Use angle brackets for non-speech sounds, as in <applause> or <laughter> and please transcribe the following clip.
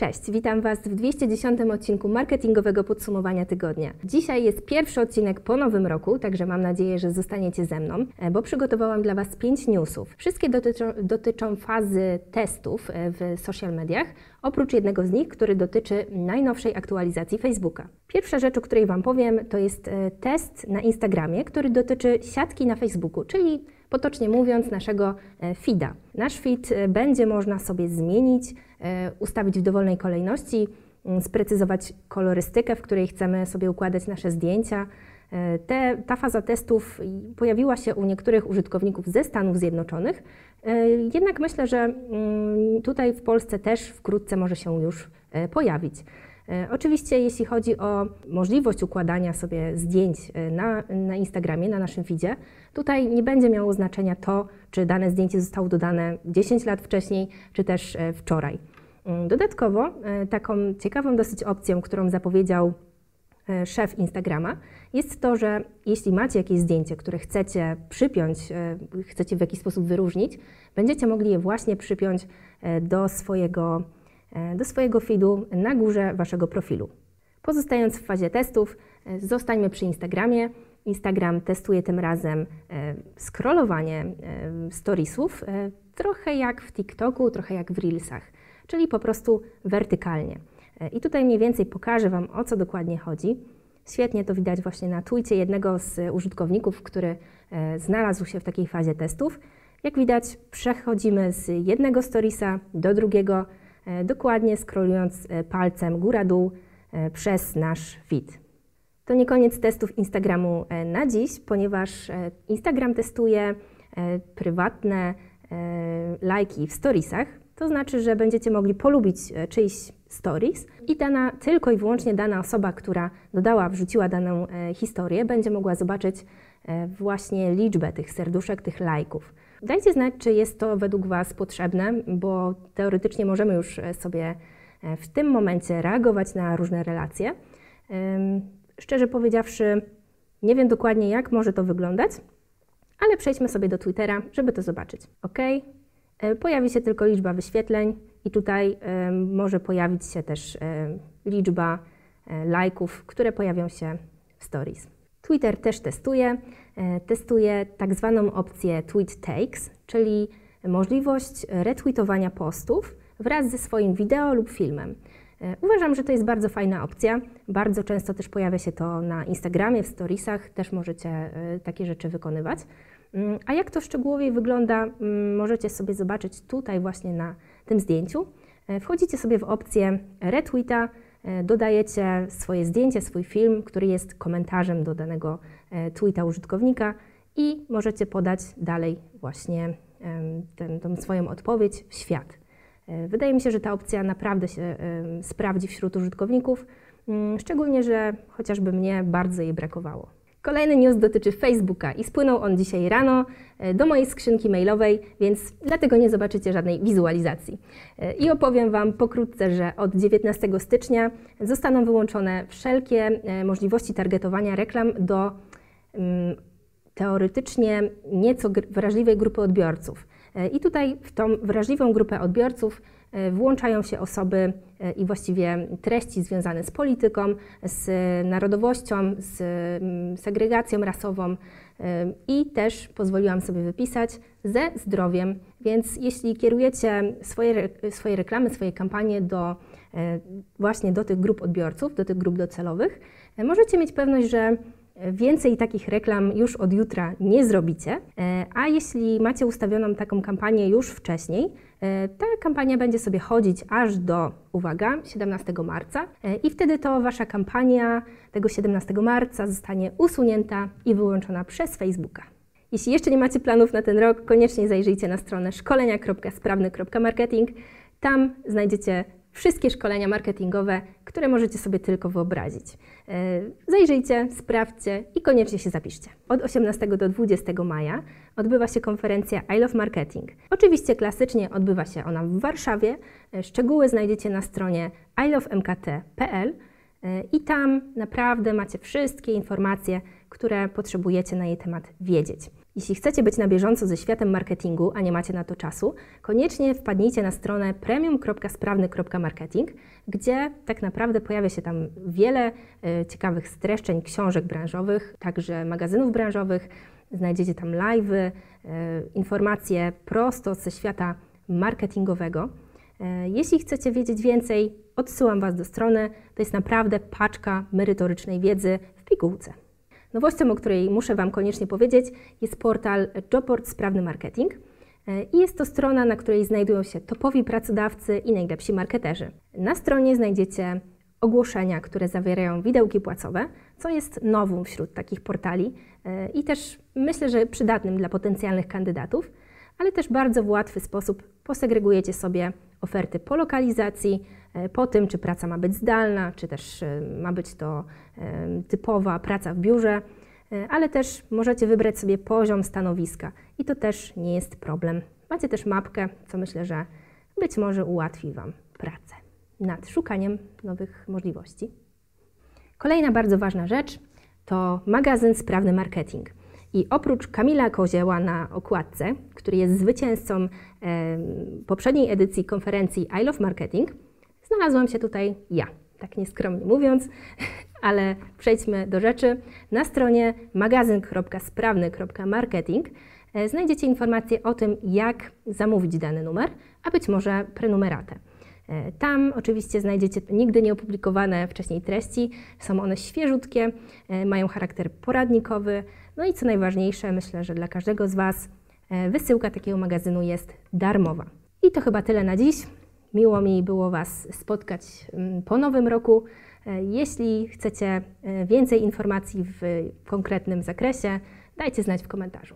Cześć, witam Was w 210 odcinku marketingowego podsumowania tygodnia. Dzisiaj jest pierwszy odcinek po nowym roku, także mam nadzieję, że zostaniecie ze mną, e, bo przygotowałam dla Was 5 newsów. Wszystkie dotyczą, dotyczą fazy testów e, w social mediach, oprócz jednego z nich, który dotyczy najnowszej aktualizacji Facebooka. Pierwsza rzecz, o której Wam powiem, to jest e, test na Instagramie, który dotyczy siatki na Facebooku, czyli potocznie mówiąc naszego feeda. Nasz feed będzie można sobie zmienić, E, ustawić w dowolnej kolejności, mm, sprecyzować kolorystykę, w której chcemy sobie układać nasze zdjęcia. E, te, ta faza testów pojawiła się u niektórych użytkowników ze Stanów Zjednoczonych, e, jednak myślę, że mm, tutaj w Polsce też wkrótce może się już pojawić. Oczywiście, jeśli chodzi o możliwość układania sobie zdjęć na, na Instagramie, na naszym feedzie, tutaj nie będzie miało znaczenia to, czy dane zdjęcie zostało dodane 10 lat wcześniej, czy też wczoraj. Mm, dodatkowo e, taką ciekawą dosyć opcją, którą zapowiedział e, szef Instagrama, jest to, że jeśli macie jakieś zdjęcie, które chcecie przypiąć, e, chcecie w jakiś sposób wyróżnić, będziecie mogli je właśnie przypiąć do swojego, do swojego feedu na górze waszego profilu. Pozostając w fazie testów, zostańmy przy Instagramie. Instagram testuje tym razem scrollowanie storiesów, trochę jak w TikToku, trochę jak w Reelsach czyli po prostu wertykalnie. E, I tutaj mniej więcej pokażę Wam, o co dokładnie chodzi. Świetnie to widać właśnie na tweetie jednego z użytkowników, który e, znalazł się w takiej fazie testów. Jak widać, przechodzimy z jednego storiesa do drugiego, e, dokładnie scrollując palcem góra-dół przez nasz feed. To nie koniec testów Instagramu na dziś, ponieważ Instagram testuje prywatne lajki w storiesach, to znaczy, że będziecie mogli polubić e, czyjś stories i dana, tylko i wyłącznie dana osoba, która dodała, wrzuciła daną e, historię, będzie mogła zobaczyć e, właśnie liczbę tych serduszek, tych lajków. Dajcie znać, czy jest to według Was potrzebne, bo teoretycznie możemy już sobie w tym momencie reagować na różne relacje. Szczerze powiedziawszy, nie wiem dokładnie, jak może to wyglądać, ale przejdźmy sobie do Twittera, żeby to zobaczyć. OK, E, pojawi się tylko liczba wyświetleń i tutaj może pojawić się też liczba e, lajków, które pojawią się w stories. Twitter też testuje. E, testuje tak zwaną opcję Tweet Takes, czyli możliwość retweetowania postów wraz ze swoim wideo lub filmem. Uważam, że to jest bardzo fajna opcja. Bardzo często też pojawia się to na Instagramie, w storiesach, też możecie takie rzeczy wykonywać. Mm, a jak to szczegółowiej wygląda, mm, możecie sobie zobaczyć tutaj właśnie na tym zdjęciu. E, wchodzicie sobie w opcję retweeta, e, dodajecie swoje zdjęcie, swój film, który jest komentarzem do danego e, tweeta użytkownika i możecie podać dalej właśnie tę, tę swoją odpowiedź w świat. Wydaje mi się, że ta opcja naprawdę się sprawdzi wśród użytkowników, mm, szczególnie, że chociażby mnie bardzo jej brakowało. Kolejny news dotyczy Facebooka i spłynął on dzisiaj rano e, do mojej skrzynki mailowej, więc dlatego nie zobaczycie żadnej wizualizacji. E, I opowiem Wam pokrótce, że od 19 stycznia zostaną wyłączone wszelkie e, możliwości targetowania reklam do um, teoretycznie nieco wrażliwej grupy odbiorców. I tutaj w tą wrażliwą grupę odbiorców E, włączają się osoby e, i właściwie treści związane z polityką, z narodowością, z segregacją rasową e, i też pozwoliłam sobie wypisać ze zdrowiem. Więc jeśli kierujecie swoje, swoje reklamy, swoje kampanie do, właśnie do tych grup odbiorców, do tych grup docelowych, możecie mieć pewność, że Więcej takich reklam już od jutra nie zrobicie, a jeśli macie ustawioną taką kampanię już wcześniej, E, ta kampania będzie sobie chodzić aż do, uwaga, 17 marca e, i wtedy to Wasza kampania tego 17 marca zostanie usunięta i wyłączona przez Facebooka. Jeśli jeszcze nie macie planów na ten rok, koniecznie zajrzyjcie na stronę szkolenia.sprawny.marketing. Tam znajdziecie wszystkie szkolenia marketingowe, które możecie sobie tylko wyobrazić. E, zajrzyjcie, sprawdźcie i koniecznie się zapiszcie. Od 18 do 20 maja odbywa się konferencja I Love Marketing. Oczywiście klasycznie odbywa się ona w Warszawie. E, szczegóły znajdziecie na stronie ilovemkt.pl e, i tam naprawdę macie wszystkie informacje, które potrzebujecie na jej temat wiedzieć. Jeśli chcecie być na bieżąco ze światem marketingu, a nie macie na to czasu, koniecznie wpadnijcie na stronę premium.sprawny.marketing, gdzie tak naprawdę pojawia się tam wiele y, ciekawych streszczeń książek branżowych, także magazynów branżowych. Znajdziecie tam live'y, y, informacje prosto ze świata marketingowego. Y, jeśli chcecie wiedzieć więcej, odsyłam Was do strony. To jest naprawdę paczka merytorycznej wiedzy w pigułce. Nowością, o której muszę Wam koniecznie powiedzieć, jest portal Jobboard Sprawny Marketing. I jest to strona, na której znajdują się topowi pracodawcy i najlepsi marketerzy. Na stronie znajdziecie ogłoszenia, które zawierają widełki płacowe, co jest nową wśród takich portali i też myślę, że przydatnym dla potencjalnych kandydatów, ale też bardzo w łatwy sposób posegregujecie sobie oferty po lokalizacji, po tym, czy praca ma być zdalna, czy też ma być to typowa praca w biurze, ale też możecie wybrać sobie poziom stanowiska i to też nie jest problem. Macie też mapkę, co myślę, że być może ułatwi Wam pracę nad szukaniem nowych możliwości. Kolejna bardzo ważna rzecz to magazyn Sprawny Marketing. I oprócz Kamila Kozieła na okładce, który jest zwycięzcą poprzedniej edycji konferencji I Love Marketing, znalazłam się tutaj ja, tak nieskromnie mówiąc, <laughs> ale przejdźmy do rzeczy. Na stronie magazyn.sprawny.marketing e, znajdziecie informacje o tym, jak zamówić dany numer, a być może prenumeratę. E, tam oczywiście znajdziecie nigdy nieopublikowane wcześniej treści, są one świeżutkie, e, mają charakter poradnikowy, no i co najważniejsze, myślę, że dla każdego z Was wysyłka takiego magazynu jest darmowa. I to chyba tyle na dziś. Miło mi było Was spotkać mm, po nowym roku. E, jeśli chcecie e, więcej informacji w konkretnym zakresie, dajcie znać w komentarzu.